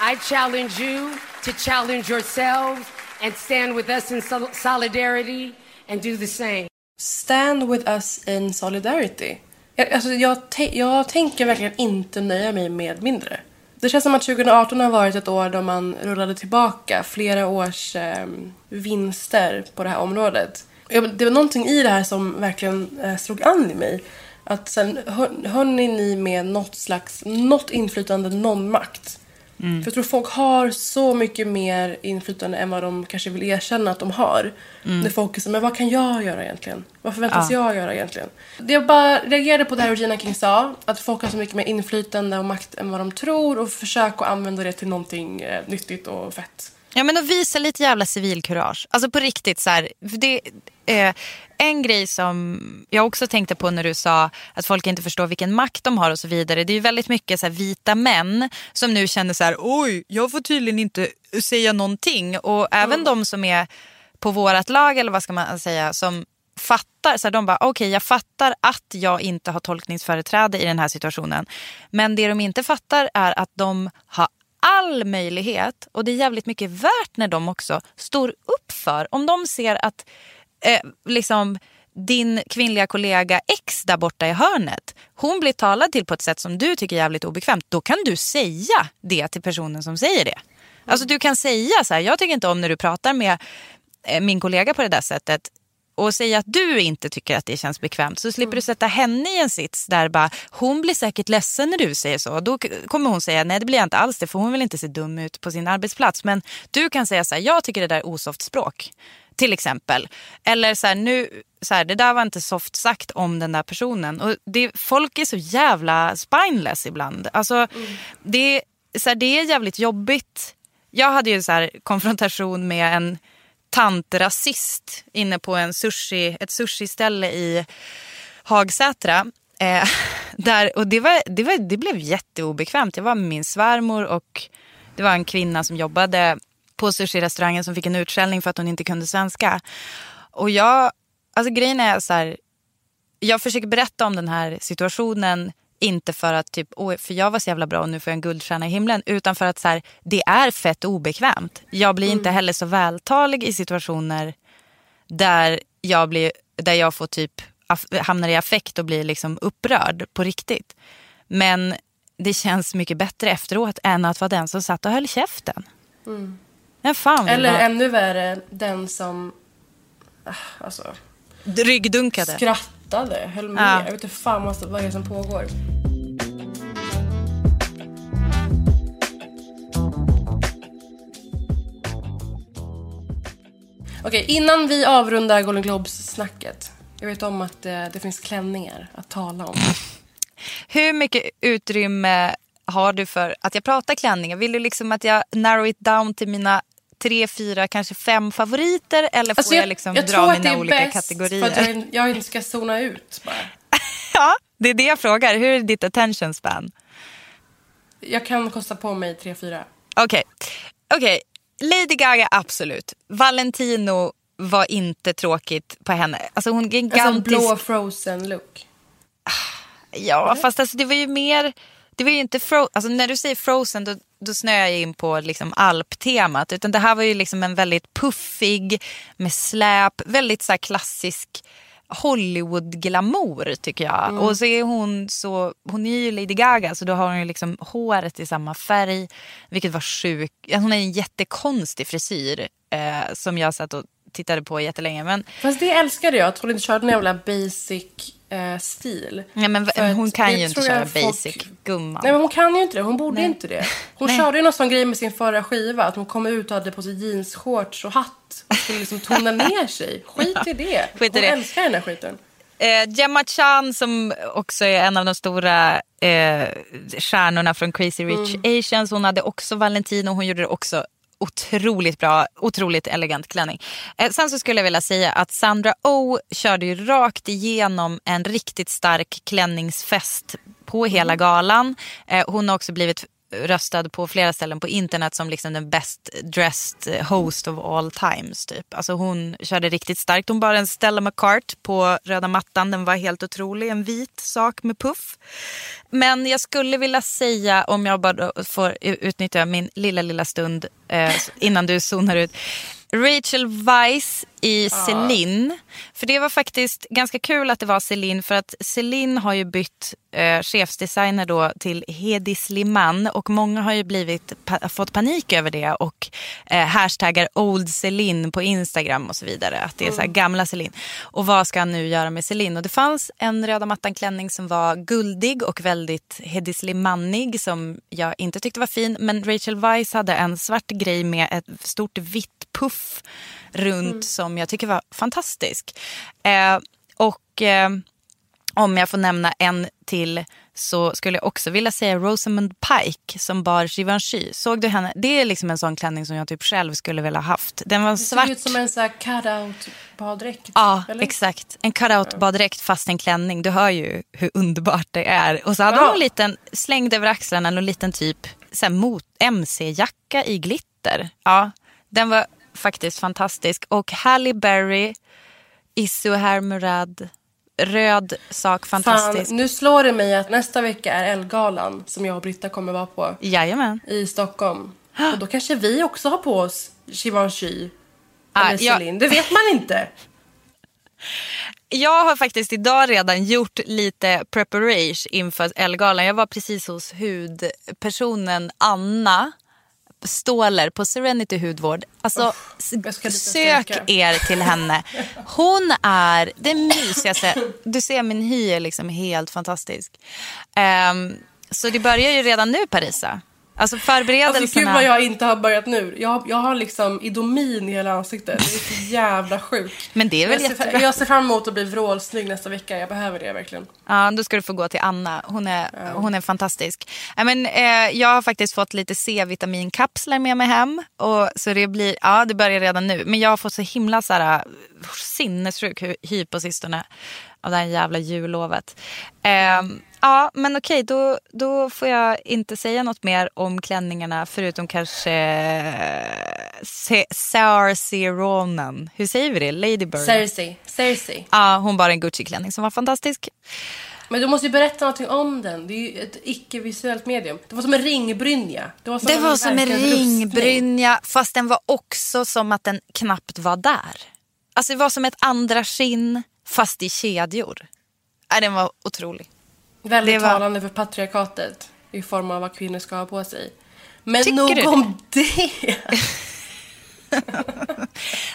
S6: I challenge you to challenge yourselves and stand with us in sol- solidarity and do the same.
S2: Stand with us in solidarity. Jag, alltså jag, jag tänker verkligen inte nöja mig med mindre. Det känns som att 2018 har varit ett år då man rullade tillbaka flera års eh, vinster på det här området. Jag, det var någonting i det här som verkligen eh, slog an i mig. Att sen hör, hörni ni med något slags, något inflytande, någon makt. För jag tror folk har så mycket mer inflytande än vad de kanske vill erkänna att de har. När folk är så, men vad kan jag göra egentligen? Vad förväntas jag göra egentligen? Det jag bara reagerade på det här Regina King sa, att folk har så mycket mer inflytande och makt än vad de tror och försök att använda det till någonting eh, nyttigt och fett.
S1: Ja men att visa lite jävla civilkurage. Alltså på riktigt så här. Det, eh, en grej som jag också tänkte på när du sa att folk inte förstår vilken makt de har och så vidare. Det är ju väldigt mycket så vita män som nu känner så här, oj, jag får tydligen inte säga någonting. Och även de som är på vårat lag eller vad ska man säga, som fattar, så här, de bara okej jag fattar att jag inte har tolkningsföreträde i den här situationen. Men det de inte fattar är att de har all möjlighet och det är jävligt mycket värt när de också står upp för. Om de ser att eh, liksom din kvinnliga kollega X där borta i hörnet, hon blir talad till på ett sätt som du tycker är jävligt obekvämt, då kan du säga det till personen som säger det. Alltså du kan säga så här, jag tycker inte om när du pratar med eh, min kollega på det där sättet och säga att du inte tycker att det känns bekvämt så slipper du sätta henne i en sits där bara hon blir säkert ledsen när du säger så. Då kommer hon säga nej det blir jag inte alls det för hon vill inte se dum ut på sin arbetsplats. Men du kan säga så här, jag tycker det där är osoft språk. Till exempel. Eller så här, nu, så här, det där var inte soft sagt om den där personen. Och det, folk är så jävla spineless ibland. Alltså, det, så här, det är jävligt jobbigt. Jag hade ju så här, konfrontation med en tantrasist inne på en sushi, ett sushiställe i Hagsätra. Eh, där, och det, var, det, var, det blev jätteobekvämt. Jag var med min svärmor och det var en kvinna som jobbade på sushi-restaurangen som fick en utskällning för att hon inte kunde svenska. Och jag, alltså grejen är så här, jag försöker berätta om den här situationen inte för att typ, Åh, för jag var så jävla bra och nu får jag en guldstjärna i himlen. Utan för att så här, det är fett obekvämt. Jag blir inte heller så vältalig i situationer där jag, blir, där jag får typ hamnar i affekt och blir liksom upprörd på riktigt. Men det känns mycket bättre efteråt än att vara den som satt och höll käften. Men fan vill
S2: Eller
S1: vara-
S2: ännu värre, den som ah, alltså,
S1: ryggdunkade.
S2: skrattade, höll med.
S1: Ja.
S2: Jag vet inte fan vad vad det är som pågår. Okej, innan vi avrundar Golden Globes-snacket. Jag vet om att eh, det finns klänningar att tala om.
S1: Hur mycket utrymme har du för att jag pratar klänningar? Vill du liksom att jag narrow it down till mina tre, fyra, kanske fem favoriter? Eller får
S2: Alltså,
S1: jag, liksom dra
S2: tror att det
S1: mina
S2: är
S1: olika
S2: bäst
S1: kategorier?
S2: För att jag, jag inte ska zona ut bara.
S1: Ja, det är det jag frågar. Hur är ditt attention span?
S2: Jag kan kosta på mig tre, fyra.
S1: Okej, okej. Lady Gaga absolut. Valentino var inte tråkigt på henne. Alltså hon är
S2: Alltså en
S1: gigantisk.
S2: blå frozen-look.
S1: Ja, fast alltså, det var ju mer... Det var ju inte fro- alltså, när du säger Frozen då, då snöar jag in på liksom alptemat. Utan det här var ju liksom en väldigt puffig med släp, väldigt så klassisk Hollywood-glamour tycker jag. Och så är hon så, hon är ju Lady Gaga så då har hon ju liksom håret i samma färg. Vilket var sjukt. Hon har en jättekonstig frisyr eh, som jag satt och tittade på jättelänge. Men,
S2: Fast det älskade jag, att hon inte körde någon jävla basic eh, stil.
S1: ja, men
S2: För
S1: hon kan ju inte köra
S2: folk-
S1: basic, gumman.
S2: Nej men hon kan ju inte det, hon borde
S1: Nej.
S2: inte det. Hon
S1: Nej.
S2: körde ju någon sån grej med sin förra skiva, att hon kom ut och hade på sig jeansshorts och hatt och skulle liksom tona ner sig. Skit i det.
S1: Skit i
S2: hon
S1: det.
S2: älskar den här skiten.
S1: Eh, Gemma Chan som också är en av de stora eh, stjärnorna från Crazy Rich
S2: Mm.
S1: Asians. Hon hade också Valentino och hon gjorde det också otroligt bra, otroligt elegant klänning. Eh, sen så skulle jag vilja säga att Sandra Oh körde ju rakt igenom en riktigt stark klänningsfest på hela galan. Eh, hon har också blivit röstad på flera ställen på internet som liksom den best dressed host of all times. Typ. Alltså hon körde riktigt starkt. Hon bar en Stella McCart på röda mattan. Den var helt otrolig. En vit sak med puff. Men jag skulle vilja säga, om jag bara får utnyttja min lilla, lilla stund eh, innan du zonar ut. Rachel Weisz i Celine. För det var faktiskt ganska kul att det var Celine för att Celine har ju bytt eh, chefsdesigner då till Hedi Sliman och många har ju blivit, pa- fått panik över det och eh, hashtaggar old Celine på Instagram och så vidare. Att det är så här gamla Celine. Och vad ska han nu göra med Celine? Och det fanns en röda mattan klänning som var guldig och väldigt Hedi Slimanig som jag inte tyckte var fin. Men Rachel Weisz hade en svart grej med ett stort vitt puff runt som jag tycker var fantastisk. Eh, och eh, om jag får nämna en till så skulle jag också vilja säga Rosamund Pike som bar Givenchy. Såg du henne? Det är liksom en sån klänning som jag typ själv skulle vilja haft. Den var
S2: Det
S1: svart.
S2: ser ut som en sån här cut-out baddräkt.
S1: Ja,
S2: eller?
S1: exakt. En cut-out baddräkt fast en klänning. Du hör ju hur underbart det är. Och så hade
S2: Ja.
S1: hon en liten, slängd över axlarna, en liten typ så här, mot MC-jacka i glitter. Ja, den var faktiskt fantastisk. Och Halle Berry, Issu Murad, röd sak,
S2: Fan,
S1: fantastisk.
S2: nu slår det mig att nästa vecka är Ellegalan som jag och Britta kommer vara på
S1: Jajamän.
S2: i Stockholm. Och då kanske vi också har på oss Givenchy.
S1: Ah,
S2: Eller. Celine. Det vet man inte.
S1: Jag har faktiskt idag redan gjort lite preparation inför Ellegalan. Jag var precis hos hudpersonen Anna Ståler på Serenity hudvård. Alltså,
S2: och
S1: sök er till henne. Hon är det mysigaste. Du ser min hy är liksom helt fantastisk. Ehm, så det börjar ju redan nu Parisa. Alltså förberedelserna.
S2: Alltså gud vad jag inte har börjat nu. Jag, jag har liksom idomin i hela ansiktet. Det är så jävla sjukt.
S1: Men det är väl
S2: jag, ser, jag ser fram emot att bli vrålsnygg nästa vecka. Jag behöver det verkligen.
S1: Ja, då ska du få gå till Anna. Hon är, hon är fantastisk. Ja, men, eh, jag har faktiskt fått lite C-vitaminkapslar med mig hem. Och, så det blir, ja det börjar redan nu. Men jag har fått så himla så här, sinnessjuk hy på sistone. Av det här jävla jullovet. Eh, ja, men okej, då, då får jag inte säga något mer om klänningarna. Förutom kanske eh, Se- Saoirse Ronan. Hur säger vi det? Lady Bird.
S2: Cersei. Cersei.
S1: Ja, hon bar en Gucci-klänning som var fantastisk.
S2: Men du måste ju berätta någonting om den. Det är ju ett icke-visuellt medium. Det var som en ringbrynja. Det var som
S1: Det var som en ringbrynja fast den var också som att den knappt var där. Alltså det var som ett andra skinn fast i kedjor. Nej, den var otrolig.
S2: Väldigt
S1: var-
S2: talande för patriarkatet i form av vad kvinnor ska ha på sig. Men
S1: Tycker
S2: nog om det.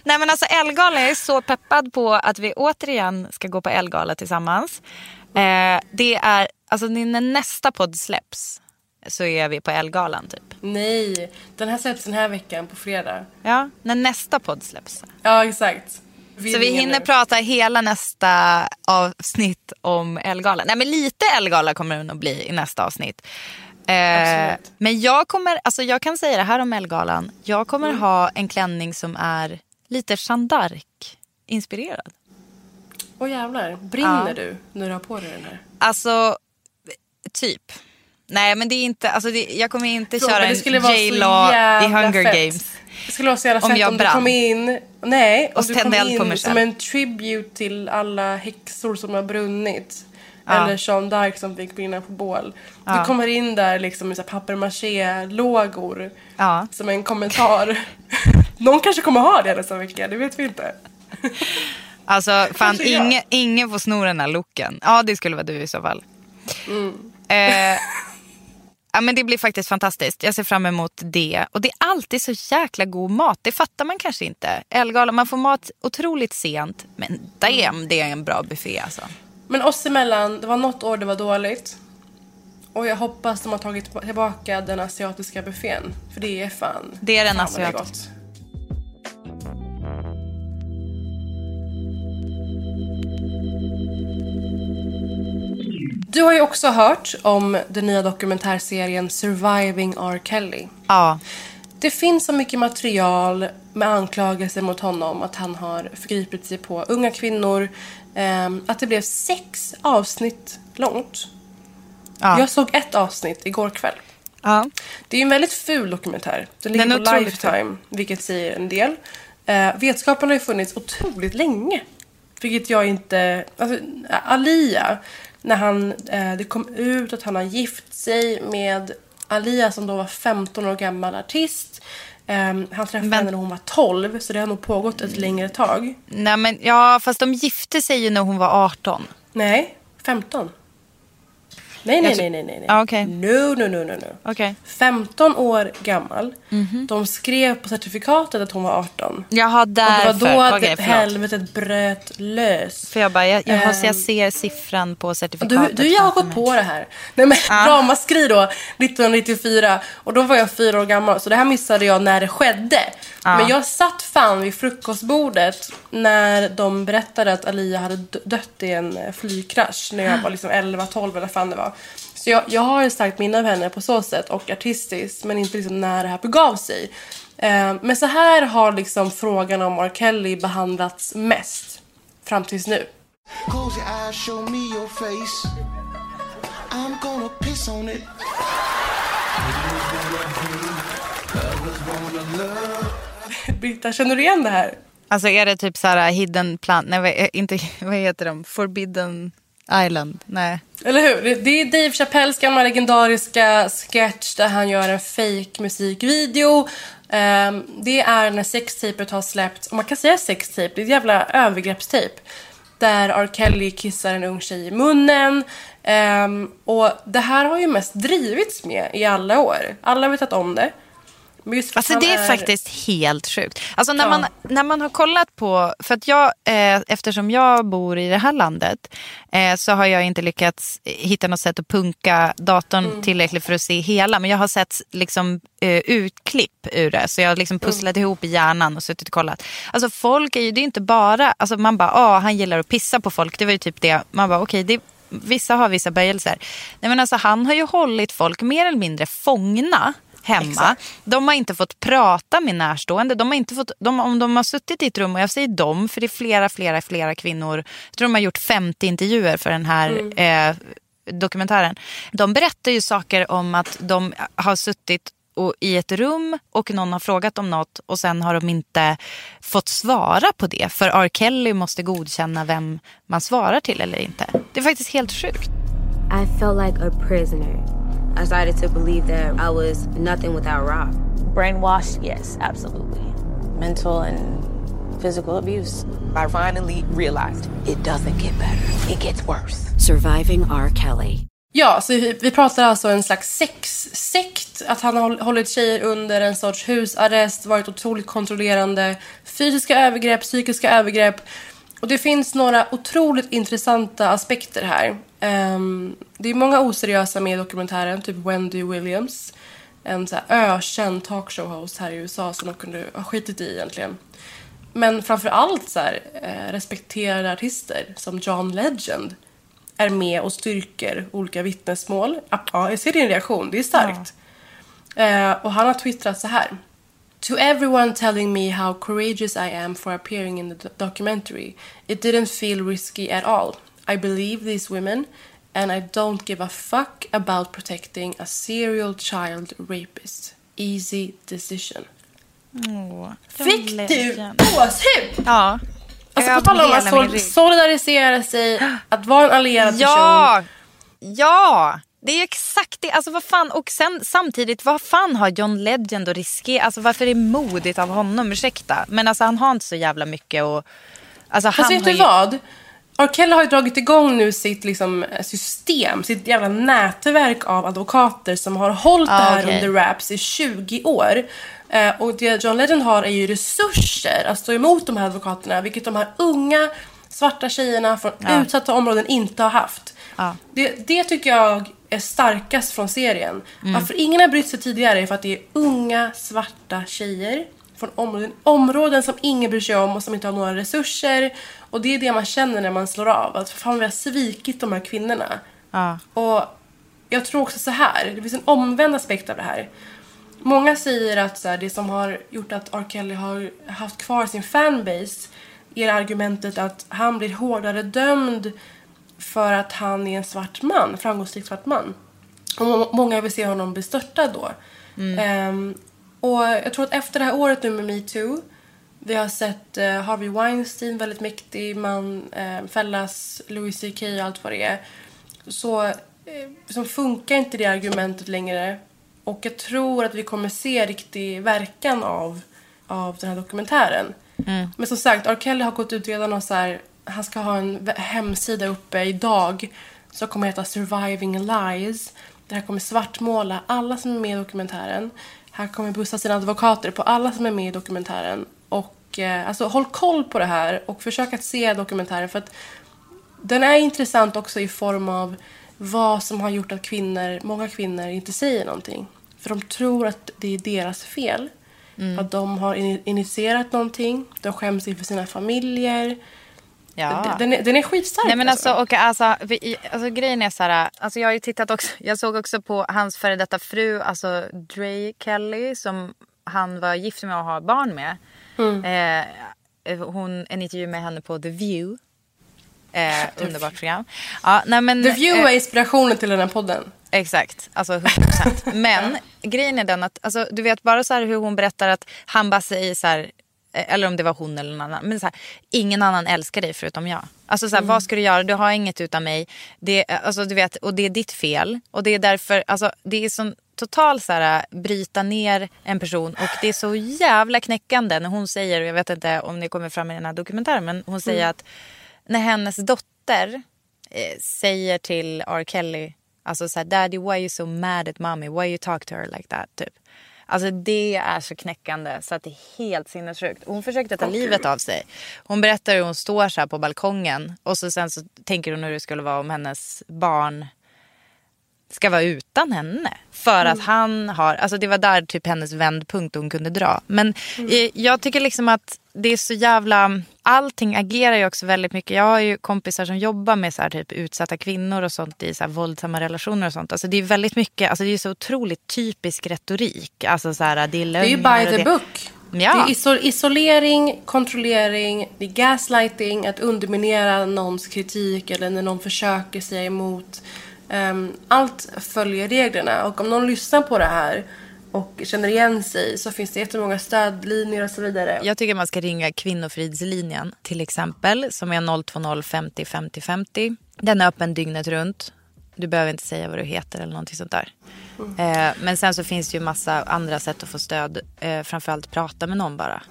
S1: Nej men alltså Elgala, jag är så peppad på att vi återigen ska gå på Elgala tillsammans. Eh, det är, alltså när nästa podd släpps så är vi på Elgalan typ.
S2: Nej, den här släpps den här veckan på fredag.
S1: Ja, när nästa podd släpps.
S2: Ja, exakt.
S1: Så vi hinner
S2: nu.
S1: prata hela nästa avsnitt om Elgala. Nej men lite Elgala kommer det nog bli i nästa avsnitt. Eh, men jag kommer, alltså jag kan säga det här om Elgalan. Jag kommer
S2: Mm.
S1: ha en klänning som är lite Jeanne d'Arc inspirerad.
S2: Åh jävlar, brinner
S1: Ja.
S2: du när du har på dig den här?
S1: Alltså, typ. Nej men det är inte, alltså det, jag kommer inte
S2: Fråga,
S1: köra en J-Law i Hunger
S2: fett.
S1: Games.
S2: Det skulle vara så jävla
S1: Om
S2: fett
S1: jag
S2: om du kom in... Nej, om
S1: Och
S2: du
S1: tände
S2: kom
S1: eld på
S2: in som en tribute till alla häxor som har brunnit.
S1: Ja.
S2: Eller Jean d'Arc som fick brinna på bål.
S1: Ja.
S2: Du kommer in där liksom med papier-maché-lågor.
S1: Ja.
S2: Som en kommentar. Någon kanske kommer ha det nästa vecka, det vet vi inte.
S1: Alltså fan ingen, ingen får sno den här looken. Ja det skulle vara du i så fall.
S2: Mm.
S1: Eh, ja, men det blir faktiskt fantastiskt. Jag ser fram emot det. Och det är alltid så jäkla god mat. Det fattar man kanske inte. Elgala, man får mat otroligt sent. Men damn, det är en bra buffé alltså.
S2: Men oss emellan, det var något år det var dåligt. Och jag hoppas de har tagit tillbaka den asiatiska buffén. För det är fan...
S1: Det är den asiatiska.
S2: Du har ju också hört om den nya dokumentärserien Surviving R. Kelly.
S1: Ja.
S2: Det finns så mycket material med anklagelser mot honom att han har förgripit sig på unga kvinnor. ehm, att det blev sex avsnitt långt.
S1: Ja.
S2: Jag såg ett avsnitt igår kväll.
S1: ja.
S2: Det är en väldigt ful dokumentär. Den ligger
S1: Den
S2: på Lifetime, vilket säger en del. Eh, vetskapen har ju funnits otroligt länge. Vilket jag inte... Alltså, Alia, när han, eh, det kom ut att han har gift sig med Alia som då var 15 år gammal artist. Eh, han träffade
S1: Men-
S2: henne när hon var 12, så det har nog pågått ett längre tag.
S1: Nej, men, ja, fast de gifte sig ju när hon var 18.
S2: Nej, 15. Nej, nej, nej, nej, nej.
S1: Ja, okej.
S2: No, no, no, no, no.
S1: Okej.
S2: 15 år gammal.
S1: Mhm.
S2: De skrev på certifikatet att hon var 18.
S1: Jaha,
S2: Och det
S1: därför.
S2: var då
S1: Okej, förlåt.
S2: helvetet bröt lös.
S1: För jag bara, jag, jag, så jag
S2: Ehm,
S1: ser siffran på
S2: Du,
S1: certifikatet.
S2: du jag har gått på det här. Nej men ramaskri då, 1994. Och då var jag fyra år gammal. Så det här missade jag när det skedde. Men jag satt fan vid frukostbordet när de berättade att Alia hade dö- dött i en eh, flygkrasch. När jag var liksom 11-12 eller vad fan det var. Så jag, jag har ett starkt minne av henne på så sätt och artistiskt. Men inte liksom när det här begav sig. Eh, men så här har liksom frågan om R. Kelly behandlats mest. Fram tills nu.
S7: Close your eyes, show me your face. I'm gonna piss on it.
S2: Britta, känner du igen det här?
S1: Alltså är det typ så här hidden plant, nej vad- inte, vad heter de, forbidden island, nej.
S2: Eller hur? Det- är Dave Chappelles gamla legendariska sketch där han gör en fake musikvideo. Ehm, det är när sextejpet har släppts. Och man kan säga sextejp, det är ett jävla övergreppstejp. Där R. Kelly kissar en ung tjej i munnen. Ehm, och det här har ju mest drivits med i alla år. Alla har vetat om det. Men just för att
S1: Alltså det är, faktiskt helt sjukt. Alltså när,
S2: Ja.
S1: man, när man har kollat på, för att jag, eh, eftersom jag bor i det här landet eh, så har jag inte lyckats hitta något sätt att punka datorn
S2: Mm.
S1: tillräckligt för att se hela. Men jag har sett liksom, eh, utklipp ur det. Så jag har liksom pusslat
S2: Mm.
S1: ihop i hjärnan och suttit och kollat. Alltså folk är ju, det är inte bara, alltså man bara, ah han gillar att pissa på folk. Det var ju typ det, man bara okej, det Vissa har vissa böjelser. Nej, men alltså, han har ju hållit folk mer eller mindre fångna hemma.
S2: Exakt.
S1: De har inte fått prata med närstående. De har inte fått, de, om de har suttit i ett rum, och jag säger de, för det är flera, flera, flera kvinnor. Jag tror de har gjort 50 intervjuer för den här eh, dokumentären. De berättar ju saker om att de har suttit och, i ett rum och någon har frågat om något och sen har de inte fått svara på det. För R. Kelly måste godkänna vem man svarar till eller inte. Det är faktiskt helt sjukt.
S8: I felt like a prisoner. I started to believe that I was nothing without Rob.
S9: Brainwashed, yes, absolutely. Mental and physical abuse. I finally realized it doesn't get better, it gets worse.
S8: Surviving R. Kelly.
S2: Ja, så vi, vi pratar alltså en slags sexsekt. Att han har håll- hållit tjejer under en sorts husarrest, varit otroligt kontrollerande. Fysiska övergrepp, psykiska övergrepp. Och det finns några otroligt intressanta aspekter här. Ehm, det är många oseriösa med i dokumentären, typ Wendy Williams. En så här ökänd talkshow-host här i USA som de kunde ha skitit i egentligen. Men framför allt så här, eh, respekterade artister som John Legend är med och styrker olika vittnesmål. Ja, jag ser din reaktion. Det är starkt. Eh, och han har twittrat så här. To everyone telling me how courageous I am for appearing in the do- documentary, it didn't feel risky at all. I believe these women and I don't give a fuck about protecting a serial child rapist. Easy decision. Fick du gåshud?
S1: Ja.
S2: Alltså på tal om att sol- solidarisera sig, att vara en allierad person.
S1: Ja! Det är exakt det. Alltså vad fan, och sen samtidigt, vad fan har John Legend att riskera? Alltså varför är det modigt av honom? Ursäkta. Men alltså han har inte så jävla mycket och... Alltså,
S2: Fast
S1: han
S2: vet
S1: har
S2: du
S1: ju...
S2: vad? R. Kelly har ju dragit igång nu sitt liksom, system, sitt jävla nätverk av advokater som har hållit
S1: Ah,
S2: det här
S1: okej.
S2: under wraps i 20 år. Eh, och det John Legend har är ju resurser att stå emot de här advokaterna, vilket de här unga svarta tjejerna från
S1: Ja.
S2: utsatta områden inte har haft.
S1: Ja.
S2: Det, det tycker jag är starkast från serien.
S1: Mm.
S2: Varför ingen har brytt sig tidigare är för att det är unga svarta tjejer från områden, områden som ingen bryr sig om och som inte har några resurser. Och det är det man känner när man slår av. Att fan vi har svikit de här kvinnorna.
S1: Ja.
S2: Och jag tror också så här, det finns en omvänd aspekt av det här. Många säger att så här, det som har gjort att R. Kelly har haft kvar sin fanbase är argumentet att han blir hårdare dömd för att han är en svart man, framgångsrik svart man. Och må- många vill se honom bli störtad då. Ehm, och jag tror att efter det här året nu med metoo vi har sett eh, Harvey Weinstein, väldigt mäktig man, eh, fällas, Louis CK och allt vad det är. Så eh, som funkar inte det argumentet längre. Och jag tror att vi kommer se riktig verkan av, av den här dokumentären.
S1: Mm.
S2: Men som sagt, R. Kelly har gått ut redan och så här, han ska ha en hemsida uppe idag som kommer heta Surviving Lies. Det här kommer svartmåla alla som är med i dokumentären. Han kommer bussa sina advokater på alla som är med i dokumentären. Och eh, alltså håll koll på det här och försök att se dokumentären för att den är intressant också i form av vad som har gjort att kvinnor, många kvinnor inte säger någonting. För de tror att det är deras fel.
S1: Mm.
S2: Att de har ini- initierat någonting. De skäms inför sina familjer.
S1: Ja.
S2: Den, är, den är skitstark.
S1: Nej men alltså, och, alltså, vi, alltså grejen är så här, alltså jag har ju tittat också, jag såg också på hans före detta fru, alltså Dre Kelly som han var gift med och har barn med.
S2: Mm.
S1: Eh, hon, en intervju med henne på The View. Eh, underbart program. Ja, nej, men,
S2: The View
S1: eh,
S2: är inspirationen till den här podden.
S1: Exakt, alltså 100%. Men grejen är den att, alltså, du vet bara så hur hon berättar att han bara säger så här, eh, eller om det var hon eller någon annan, men så här, ingen annan älskar dig förutom jag. Alltså så här,
S2: Mm.
S1: vad ska du göra? Du har inget utan mig. Det, är- alltså, du vet, och det är ditt fel. Och det är därför, alltså det är sån total så här, bryta ner en person och det är så jävla knäckande när hon säger, och jag vet inte om det kommer fram i den här dokumentären, men hon säger
S2: Mm.
S1: att när hennes dotter eh, säger till R. Kelly, alltså såhär daddy why are you so mad at mommy, why you talk to her like that typ. Alltså det är så knäckande så att det är helt sinnessjukt. Hon försökte ta livet av sig. Hon berättar hur hon står så här på balkongen och så sen så tänker hon hur det skulle vara om hennes barn ska vara utan henne. För att han har, alltså det var där typ hennes vändpunkt hon kunde dra. Men eh, jag tycker liksom att det är så jävla, allting agerar ju också väldigt mycket. Jag har ju kompisar som jobbar med så här typ utsatta kvinnor och sånt i så här våldsamma relationer och sånt. Alltså det är väldigt mycket, alltså det är så otroligt typisk retorik. Alltså så här, det är
S2: Det är ju by the
S1: det-
S2: book.
S1: Ja.
S2: Det är iso- isolering, kontrollering, det är gaslighting, att underminera någons kritik eller när någon försöker säga emot. Ehm, allt följer reglerna och om någon lyssnar på det här och känner igen sig så finns det jättemånga stödlinjer och så vidare.
S1: Jag tycker man ska ringa Kvinnofridslinjen till exempel som är 020 50 50 50. Den är öppen dygnet runt. Du behöver inte säga vad du heter eller någonting sånt där. Eh, men sen så finns det ju massa andra sätt att få stöd. Eh, framförallt prata med någon bara.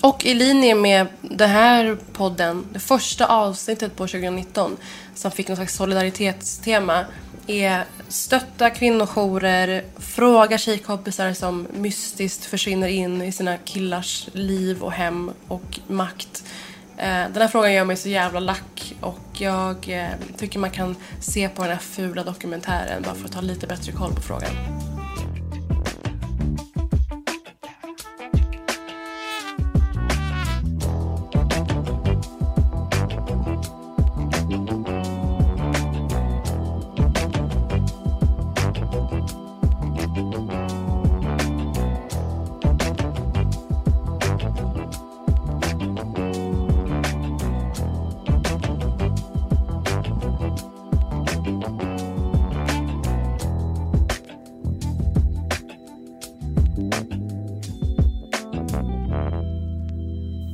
S2: Och i linje med den här podden, det första avsnittet på 2019 som fick någon slags solidaritetstema är stötta kvinnojourer, fråga tjejkompisar som mystiskt försvinner in i sina killars liv och hem och makt. Eh, den här frågan gör mig så jävla lack och jag eh, tycker man kan se på den här fula dokumentären bara för att ha lite bättre koll på frågan.